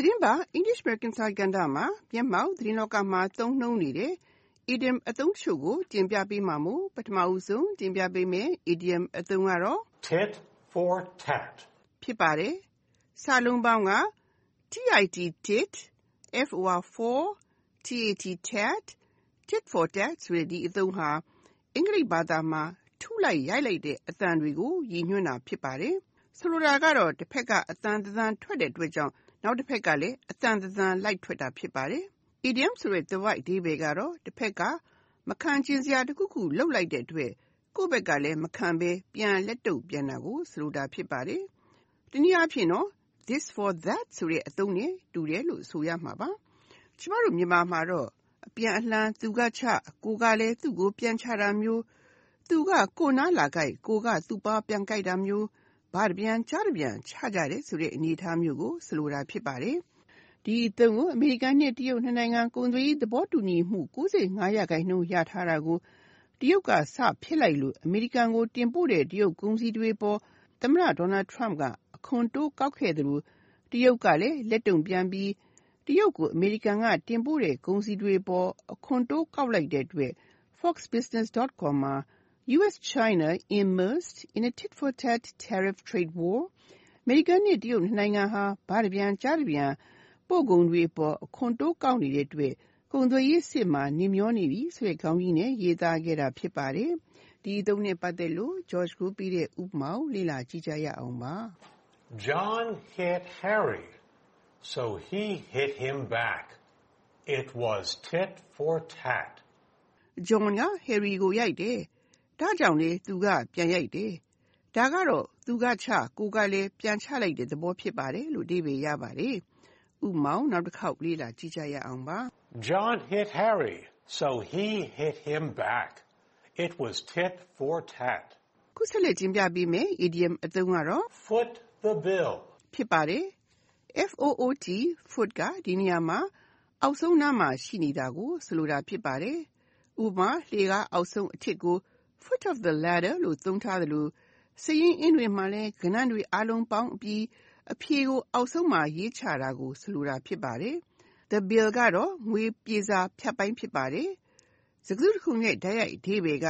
သတင်းပတ် English American စာကဏ္ဍမှာ မျက်မှောက်သတင်းလောကမှာ သုံးနှုန်းနေတဲ့ idiom အသုံးတချို့ကို တင်ပြပေးမှာမို့ ပထမဦးဆုံး တင်ပြပေးမယ့် idiom အသုံးကတော့ Tit for tat. ဖြစ်ပါတယ်။စာလုံးပေါင်းက tit tit for for tat tat tit for tat ဆိုတဲ့ ဒီအသုံးဟာ အင်္ဂလိပ်ဘာသာမှာ ထုလိုက်ရိုက်လိုက်တဲ့ အသံတွေကို ရည်ညွှန်းတာ ဖြစ်ပါတယ်။ဆိုလိုတာကတော့တစ်ဖက်က အသံတစ်သံထွက်တဲ့အတွက်ကြောင့် နောက်တစ်ဖက်ကလည်း အသံတစ်သံလိုက်ထွက်တာ ဖြစ်ပါတယ်။ idiom ဆိုတဲ့သွယ်ဝိုက်အဓိပ္ပာယ်ကတော့တစ်ဖက်က မခံကျင်စရာတစ်ခုခု လုပ်လိုက်တဲ့အတွက် ကိုယ့်ဘက်ကလည်း မခံဘဲ ပြန်လက်တုံ့ပြန်တာကို ဆိုလိုတာ ဖြစ်ပါတယ်။တနည်းအားဖြင့်တော့ this for that ဆိုတဲ့အသုံးနဲ့ တူတယ်လို့ ဆိုရမှာပါ။ကျမတို့ မြန်မာမှာတော့ အပြန်အလှန် သူကချ ကိုကလည်း သူ့ကိုပြန်ချတာမျိုး သူက ကိုနားလာကြိုက် ကိုကသူ့ပါပြန်ကြိုက်တာမျိုး ဘာတပြန်ကြားတပြန်ချကြတယ်ဆိုတဲ့အနေအထားမျိုးကိုဆိုလိုတာဖြစ်ပါတယ်။ဒီအသုံးကိုအမေရိကန်နဲ့တရုတ်နှစ်နိုင်ငံကုန်သွယ်ရေးသဘောတူညီမှု95ရာခိုင်နှုန်းရထားတာကိုတရုတ်ကစဖြစ်လိုက်လို့အမေရိကန်ကိုတင်ပို့တဲ့တရုတ်ကုန်စည်တွေပေါ်သမ္မတ Donald Trump ကအခွန်တိုးကောက်ခဲ့သလိုတရုတ်ကလည်းလက်တုံ့ပြန်ပြီးတရုတ်ကိုအမေရိကန်ကတင်ပို့တဲ့ကုန်စည်တွေပေါ်အခွန်တိုးကောက်လိုက်တဲ့အတွက် foxbusiness.com မှာ US-China immersed in a tit-for-tat tariff trade war အမေရိကန်နဲ့တရုတ်နှစ်နိုင်ငံဟာဘာတပြန်ကြားတပြန်ပို့ကုန်တွေအပေါ်အခွန်တိုးကောက်နေတဲ့အတွက်ကုန်သွယ်ရေးစစ်မှာနှီးမျောနေပြီဆိုတဲ့ခေါင်းကြီးနဲ့ရေးသားခဲ့တာဖြစ်ပါတယ်။ဒီအသုံးနဲ့ပတ်သက်လို့ George ကိုပြီးတဲ့ဥပမာကိုလေ့လာကြည့်ကြရအောင်ပါ John hit Harry, so he hit him back. It was tit for tat. John က Harry ကိုရိုက်တယ်။ ဒါကြောင့်လေသူက ပြန်ရိုက်တယ်။ဒါကတော့ သူကချ ကိုကလည်းပြန်ချလိုက်တဲ့သဘော ဖြစ်ပါတယ်လို့အဓိပ္ပာယ်ရပါတယ်။ဥပမာနောက်တစ်ခေါက်လေ့လာကြည့်ကြရအောင်ပါ John hit Harry, so he hit him back. It was tit for tat. ခုဆက်လက်တင်ပြပေးမယ် idiom အသုံးကတော့ Foot the bill. ဖြစ်ပါတယ်။ FOOT foot က ဒီနေရာမှာ အောက်ဆုံးနားမှာ ရှိနေတာကို ဆိုလိုတာ ဖြစ်ပါတယ်။ဥပမာ လှေက အောက်ဆုံးအထစ်ကို foot of the ladder လို့သုံးထားသလိုစရင်းအင်းတွေမှာလည်းကဏ္ဍတွေအလုံးပေါင်းအပြီးအဖြေကိုအောက်ဆုံးမှာရေးချတာကိုဆိုလိုတာဖြစ်ပါတယ်။ The bill ကတော့ငွေပြေစာဖြတ်ပိုင်းဖြစ်ပါတယ်။စကားစုတစ်ခုရဲ့တိုက်ရိုက်အဓိပ္ပာယ်က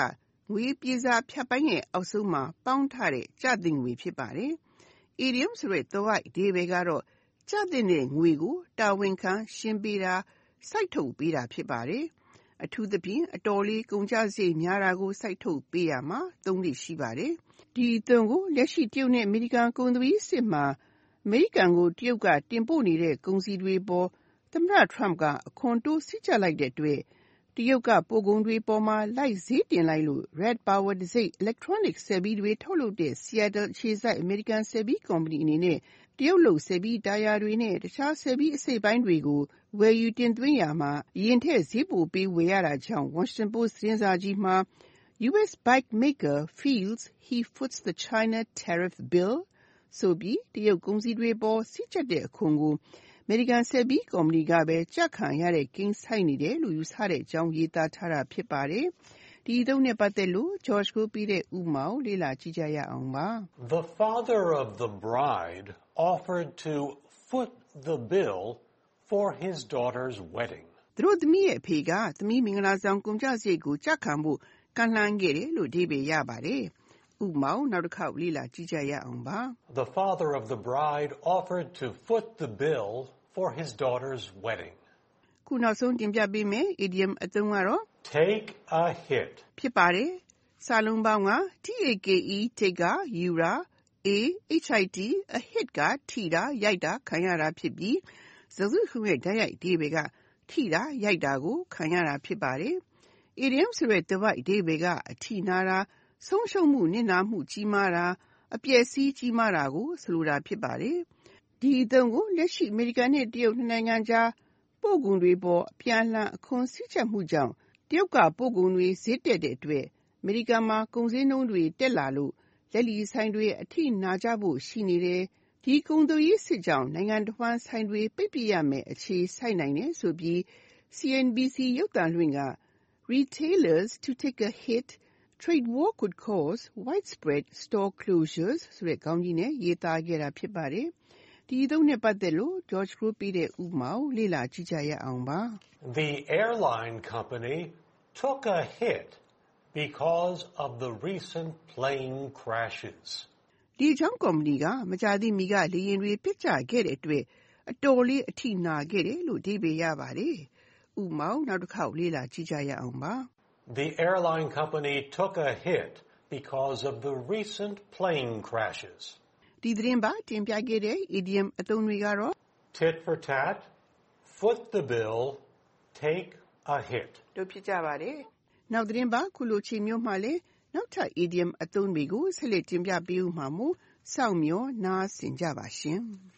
ငွေပြေစာဖြတ်ပိုင်းရဲ့အောက်ဆုံးမှာပေါင်းထားတဲ့ကျသင့်ငွေဖြစ်ပါတယ်။ Idiom ဆိုတဲ့သွယ်ဝိုက်အဓိပ္ပာယ်ကတော့ကျသင့်တဲ့ငွေကိုတာဝန်ခံရှင်းပေးတာ စိုက်ထုတ်ပေးတာဖြစ်ပါတယ်။ အထူးသဖြင့် အတော်လေး ကုန်ကျစရိတ်များတာကို စိုက်ထုတ်ပေးရမှာ သုံးလို့ရှိပါတယ်။ဒီအသုံးကို လက်ရှိ တရုတ်နဲ့ အမေရိကန် ကုန်သွယ်ရေးစစ်မှာ အမေရိကန်ကို တရုတ်က တင်ပို့နေတဲ့ ကုန်စည်တွေပေါ် သမ္မတ Trump က အခွန်တိုး စည်းကြပ်လိုက်တဲ့အတွက် တရုတ်က ပို့ကုန်တွေပေါ်မှာ လိုက်ဈေးတင်လိုက်လို့ Red Power တံဆိပ် electronic စက်ဘီတွေ ထုတ်လုပ်တဲ့ Seattle အခြေစိုက် အမေရိကန်စက်ဘီကုမ္ပဏီအနေနဲ့ တရုတ်လုပ်စက်ဘီတာယာတွေနဲ့ တခြားစက်ဘီအစိတ်အပိုင်းတွေကို ဝယ်ယူတင်သွင်းရာမှာ အရင်ထက် ဈေးပိုပေးဝယ်ရတာကြောင့် Washington Post သတင်းစာကြီးမှာ US bike maker feels he foots the China tariff bill ဆိုပြီး တရုတ်ကုန်စည်တွေပေါ် စည်းကြပ်တဲ့အခွန်ကိုအ မေရိကန်စက်ဘီကုမ္ပဏီကပဲ ကျခံရတဲ့ ကိန်းဆိုက်နေတယ်လို့ ယူဆတဲ့အကြောင်း ရေးသားထားတာဖြစ်ပါတယ်။ဒီအသုံးနဲ့ပတ်သက်လို့ George ကိုပြီးတဲ့ ဥပမာကို လေ့လာကြည့်ကြရအောင်ပါ The father of the bride offered to foot the bill for his daughter's wedding. သူတို့သမီးရဲ့အဖေက သမီးမင်္ဂလာဆောင် ကုန်ကျစရိတ်ကို ကျခံဖို့ကန့်လန့်ခဲ့တယ်လို့အဓိပ္ပာယ်ရပါတယ်။ဥပမာနောက်တစ်ခေါက်လေ့လာကြည့်ကြရအောင်ပါ The father of the bride offered to foot the bill for his daughter's wedding. ခုနောက်ဆုံးတင်ပြပေးမယ် idiom အသုံးကတော့ Take a hit. ဖြစ်ပါတယ်။စာလုံးပေါင်းက take take ကယူတာ a hit a hit ကထိတာရိုက်တာခံရတာဖြစ်ပြီးစကားစုတစ်ခုရဲ့တိုက်ရိုက်အဓိပ္ပာယ်ကထိတာရိုက်တာကိုခံရတာဖြစ်ပါတယ်။ idiom ဆိုတဲ့သွယ်ဝိုက်အဓိပ္ပာယ်ကအထိနာတာဆုံးရှုံးမှုနစ်နာမှုကြီးမားတာအပျက်အစီးကြီးမားတာကိုဆိုလိုတာဖြစ်ပါတယ်။ ဒီအသုံးကို လက်ရှိ အမေရိကန်နဲ့ တရုတ် နှစ်နိုင်ငံကြား ပို့ကုန်တွေပေါ် အပြန်အလှန် အခွန်စည်းကြပ်မှုကြောင့် တရုတ်က ပို့ကုန်တွေ ဈေးတက်တဲ့အတွက် အမေရိကန်မှာ ကုန်ဈေးနှုန်းတွေ တက်လာလို့ လက်လီဆိုင်တွေ အထိနာကြဖို့ ရှိနေတယ်။ဒီကုန်သွယ်ရေးစစ်ကြောင့် နိုင်ငံတစ်ဝန်းဆိုင်တွေ ပိတ်ပစ်ရမယ်အခြေဆိုက်နိုင်တယ်ဆိုပြီး CNBC ရုပ်သံလွှင့်က Retailers to take a hit Trade war could cause widespread store closures ဆိုတဲ့ခေါင်းကြီးနဲ့ ရေးသားခဲ့တာ ဖြစ်ပါတယ်။ ဒီသုံးနဲ့ပတ်သက်လို့ George ပေးတဲ့ဥပမာကိုလေ့လာကြည့်ကြရအောင်ပါ The airline company took a hit because of the recent plane crashes. ဒီကြောင့်ကုမ္ပဏီကမကြာသေးမီကလေယာဉ်တွေပြစ်ကျခဲ့တဲ့အတွက်အတော်လေးအထိနာခဲ့တယ်လို့အဓိပ္ပာယ်ရပါတယ်။ဥပမာနောက်တစ်ခေါက်လေ့လာကြည့်ကြရအောင်ပါ။ The airline company took a hit because of the recent plane crashes. ဒီသတင်းပတ် တင်ပြခဲ့တဲ့ idiom အသုံးတွေကတော့ Tit for tat, foot the bill, take a hit. တို့ဖြစ်ကြပါတယ်။နောက်သတင်းပတ် ခုလိုချိန်မျိုးမှလည်း နောက်ထပ် idiom အသုံးတွေကို ဆက်လက်တင်ပြပေးဦးမှာမို့ စောင့်မျှော်နားဆင်ကြပါရှင်။